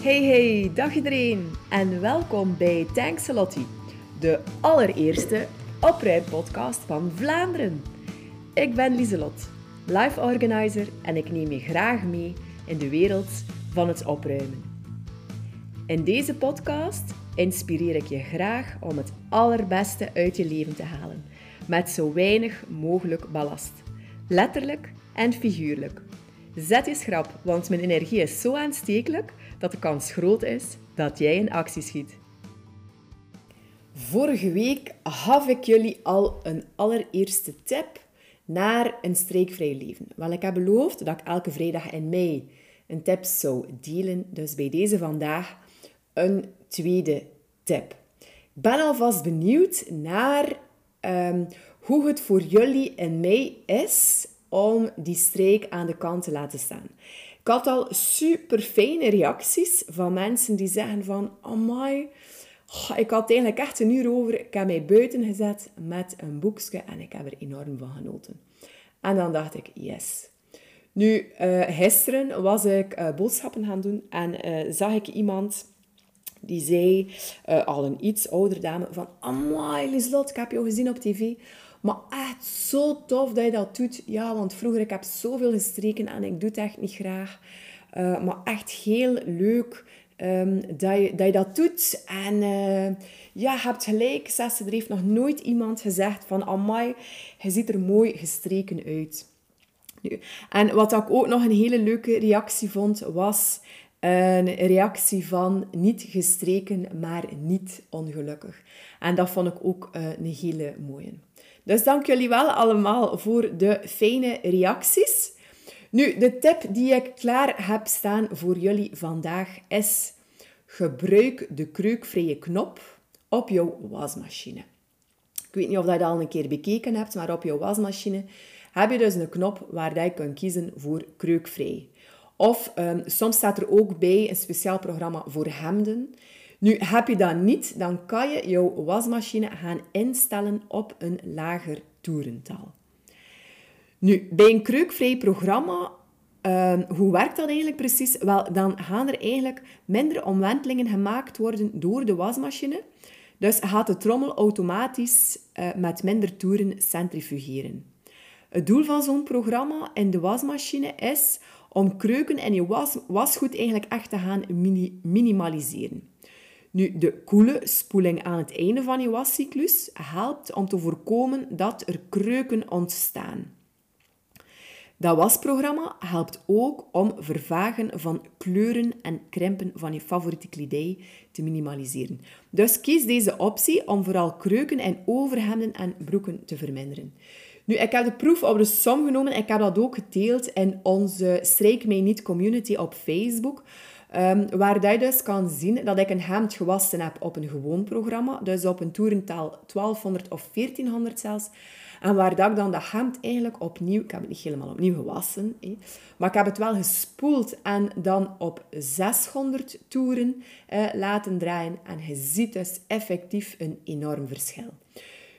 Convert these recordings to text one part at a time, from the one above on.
Hey hey, dag iedereen en welkom bij Lottie, de allereerste opruimpodcast van Vlaanderen. Ik ben Lieselot, life organizer en ik neem je graag mee in de wereld van het opruimen. In deze podcast inspireer ik je graag om het allerbeste uit je leven te halen, met zo weinig mogelijk ballast, letterlijk en figuurlijk. Zet je schrap, want mijn energie is zo aanstekelijk dat de kans groot is dat jij in actie schiet. Vorige week gaf ik jullie al een allereerste tip naar een streekvrij leven. Wel, ik heb beloofd dat ik elke vrijdag in mei een tip zou delen. Dus bij deze vandaag een tweede tip. Ik ben alvast benieuwd naar um, hoe het voor jullie in mei is om die streek aan de kant te laten staan. Ik had al super fijne reacties van mensen die zeggen van... Amai, ik had eigenlijk echt een uur over. Ik heb mij buiten gezet met een boekje en ik heb er enorm van genoten. En dan dacht ik, yes. Nu, uh, gisteren was ik uh, boodschappen gaan doen en uh, zag ik iemand die zei, al een iets oudere dame, van Amai, Lieslot, ik heb jou gezien op tv. Maar echt zo tof dat je dat doet. Ja, want vroeger ik heb zoveel gestreken en ik doe het echt niet graag. Uh, maar echt heel leuk um, dat, je, dat doet. En uh, ja, je hebt gelijk, er heeft nog nooit iemand gezegd van... Amai, je ziet er mooi gestreken uit. Nu, en wat ik ook nog een hele leuke reactie vond, was een reactie van niet gestreken, maar niet ongelukkig. En dat vond ik ook uh, een hele mooie. Dus dank jullie wel allemaal voor de fijne reacties. Nu, de tip die ik klaar heb staan voor jullie vandaag is: gebruik de kreukvrije knop op jouw wasmachine. Ik weet niet of je dat al een keer bekeken hebt, maar op jouw wasmachine heb je dus een knop waar je kunt kiezen voor kreukvrij. Of um, soms staat er ook bij een speciaal programma voor hemden. Nu, heb je dat niet, dan kan je jouw wasmachine gaan instellen op een lager toerental. Nu, bij een kreukvrij programma, uh, hoe werkt dat eigenlijk precies? Wel, dan gaan er eigenlijk minder omwentelingen gemaakt worden door de wasmachine. Dus gaat de trommel automatisch uh, met minder toeren centrifugeren. Het doel van zo'n programma in de wasmachine is om kreuken en je was, wasgoed eigenlijk echt te gaan mini minimaliseren. Nu, de koele spoeling aan het einde van je wascyclus helpt om te voorkomen dat er kreuken ontstaan. Dat wasprogramma helpt ook om vervagen van kleuren en krimpen van je favoriete kledij te minimaliseren. Dus kies deze optie om vooral kreuken en overhemden en broeken te verminderen. Nu, ik heb de proef op de som genomen. Ik heb dat ook gedeeld in onze Strijk Mij Niet community op Facebook. Um, waar je dus kan zien dat ik een hemd gewassen heb op een gewoon programma. Dus op een toerental 1200 of 1400 zelfs. En waar dat ik dan dat hemd eigenlijk opnieuw... Ik heb het niet helemaal opnieuw gewassen. maar ik heb het wel gespoeld en dan op 600 toeren eh, laten draaien. En je ziet dus effectief een enorm verschil.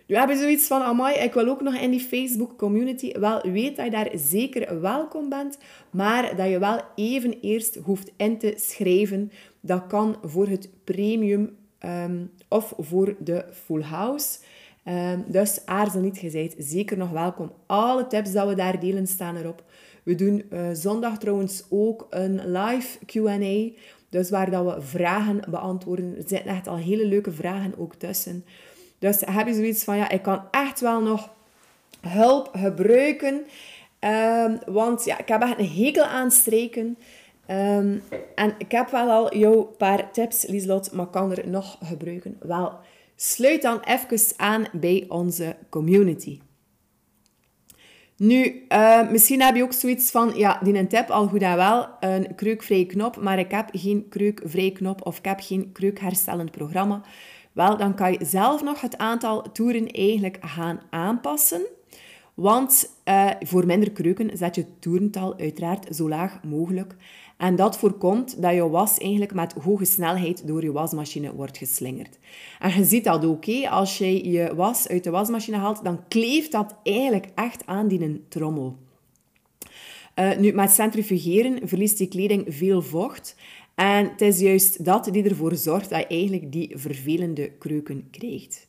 Nu heb zoiets van, amai, ik wil ook nog in die Facebook community. Wel, weet dat je daar zeker welkom bent, maar dat je wel even eerst hoeft in te schrijven. Dat kan voor het premium um, of voor de full house. Um, dus aarzel niet, je zeker nog welkom. Alle tips dat we daar delen staan erop. We doen uh, zondag trouwens ook een live Q&A. Dus waar dat we vragen beantwoorden. Er zitten echt al hele leuke vragen ook tussen. Dus heb je zoiets van, ja, ik kan echt wel nog hulp gebruiken. Um, want ja, ik heb echt een hekel aan streken. Um, en ik heb wel al jouw paar tips, Lieslot, maar kan er nog gebruiken. Wel, sluit dan even aan bij onze community. Nu, uh, misschien heb je ook zoiets van, ja, die een tip al goed en wel, een kreukvrije knop, maar ik heb geen kreukvrije knop of ik heb geen kreukherstellend programma. Wel, dan kan je zelf nog het aantal toeren eigenlijk gaan aanpassen. Want uh, voor minder kreuken zet je toerental uiteraard zo laag mogelijk. En dat voorkomt dat je was eigenlijk met hoge snelheid door je wasmachine wordt geslingerd. En je ziet dat ook, als je je was uit de wasmachine haalt, dan kleeft dat eigenlijk echt aan die trommel. Uh, nu, met centrifugeren verliest die kleding veel vocht En het is juist dat die ervoor zorgt dat je eigenlijk die vervelende kreuken krijgt.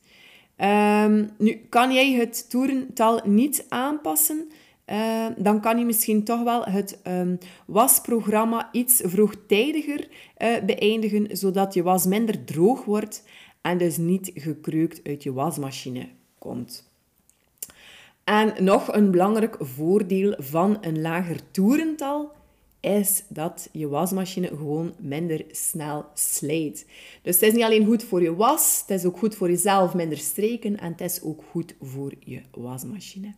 Ehm, nu, kan jij het toerental niet aanpassen? Uh, dan kan je misschien toch wel het um, wasprogramma iets vroegtijdiger uh, beëindigen, zodat je was minder droog wordt en dus niet gekreukt uit je wasmachine komt. En nog een belangrijk voordeel van een lager toerental is dat je wasmachine gewoon minder snel slijt. Dus het is niet alleen goed voor je was, het is ook goed voor jezelf minder streken en het is ook goed voor je wasmachine.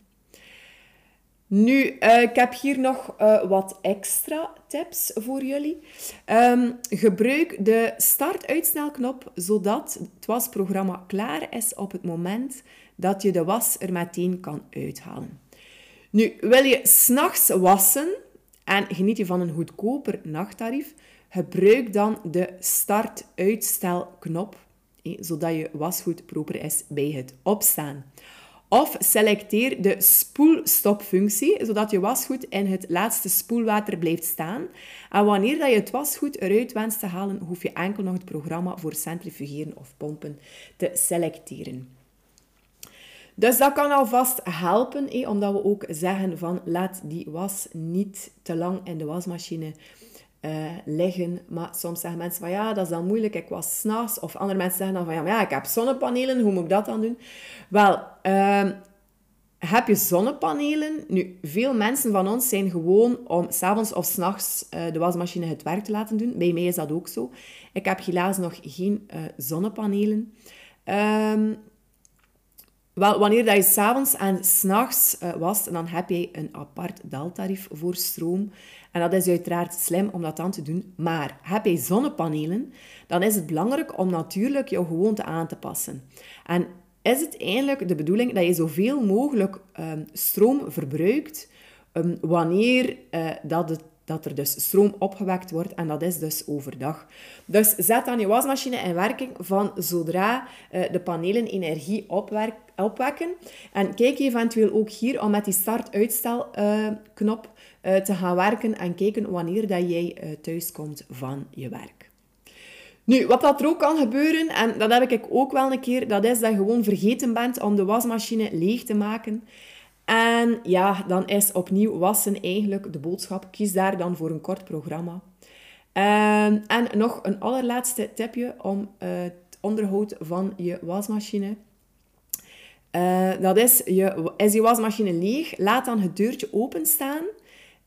Nu, uh, ik heb hier nog uh, wat extra tips voor jullie. Um, gebruik de start-uitsnelknop zodat het wasprogramma klaar is op het moment dat je de was er meteen kan uithalen. Nu, wil je s'nachts wassen en geniet je van een goedkoper nachttarief, gebruik dan de start-uitstelknop, zodat je wasgoed proper is bij het opstaan. Of selecteer de spoelstopfunctie, zodat je wasgoed in het laatste spoelwater blijft staan. En wanneer dat je het wasgoed eruit wenst te halen, hoef je enkel nog het programma voor centrifugeren of pompen te selecteren. Dus dat kan alvast helpen, omdat we ook zeggen van laat die was niet te lang in de wasmachine uh, liggen. Maar soms zeggen mensen van ja, dat is dan moeilijk, ik was s'nachts. Of andere mensen zeggen dan van ja, ja, ik heb zonnepanelen, hoe moet ik dat dan doen? Wel, uh, heb je zonnepanelen? Nu, veel mensen van ons zijn gewoon om s'avonds of s'nachts uh, de wasmachine het werk te laten doen. Bij mij is dat ook zo. Ik heb helaas nog geen uh, zonnepanelen. Um, wel, wanneer dat je s'avonds en s'nachts uh, wast, dan heb je een apart daltarief voor stroom. En dat is uiteraard slim om dat dan te doen. Maar heb je zonnepanelen, dan is het belangrijk om natuurlijk jouw gewoonte aan te passen. En is het eigenlijk de bedoeling dat je zoveel mogelijk um, stroom verbruikt um, wanneer uh, dat het dat er dus stroom opgewekt wordt en dat is dus overdag. Dus zet dan je wasmachine in werking van zodra uh, de panelen energie opwekken. En kijk eventueel ook hier om met die start-uitstel-knop uh, te gaan werken en kijken wanneer dat jij uh, thuis komt van je werk. Nu, wat dat er ook kan gebeuren, en dat heb ik ook wel een keer, dat is dat je gewoon vergeten bent om de wasmachine leeg te maken. En ja, dan is opnieuw wassen eigenlijk de boodschap. Kies daar dan voor een kort programma. Ehm, en nog een allerlaatste tipje om uh, het onderhoud van je wasmachine. Uh, dat is, je, is je wasmachine leeg, laat dan het deurtje openstaan.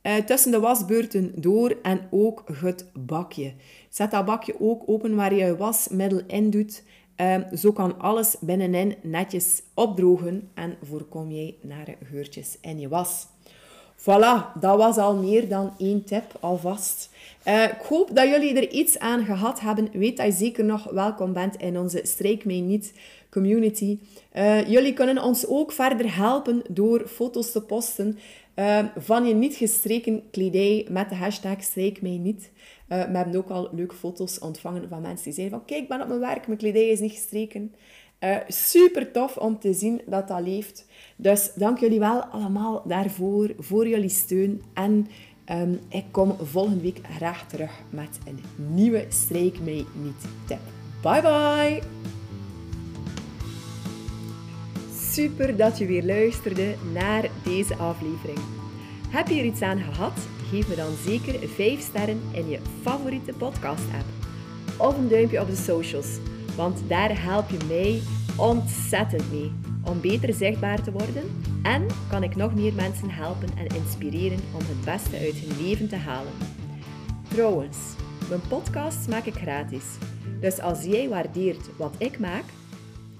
Uh, tussen de wasbeurten door en ook het bakje. Zet dat bakje ook open waar je je wasmiddel in doet. Um, zo kan alles binnenin netjes opdrogen en voorkom jij nare geurtjes in je was. Voilà, dat was al meer dan één tip alvast. Uh, ik hoop dat jullie er iets aan gehad hebben. Weet dat je zeker nog welkom bent in onze Strijk Mij Niet community. Uh, jullie kunnen ons ook verder helpen door foto's te posten uh, van je niet gestreken kledij met de hashtag Strijk Mij Niet. Uh, we hebben ook al leuke foto's ontvangen van mensen die zeiden van kijk, ik ben op mijn werk, mijn kledij is niet gestreken. Uh, super tof om te zien dat dat leeft. Dus dank jullie wel allemaal daarvoor, voor jullie steun. En ik kom volgende week graag terug met een nieuwe Strijk Mij Niet tip. Bye bye! Super dat je weer luisterde naar deze aflevering. Heb je er iets aan gehad? geef me dan zeker 5 sterren in je favoriete podcast-app. Of een duimpje op de socials, want daar help je mij ontzettend mee om beter zichtbaar te worden en kan ik nog meer mensen helpen en inspireren om het beste uit hun leven te halen. Trouwens, mijn podcasts maak ik gratis. Dus als jij waardeert wat ik maak,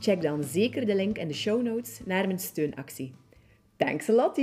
check dan zeker de link in de show notes naar mijn steunactie. Thanks a lot!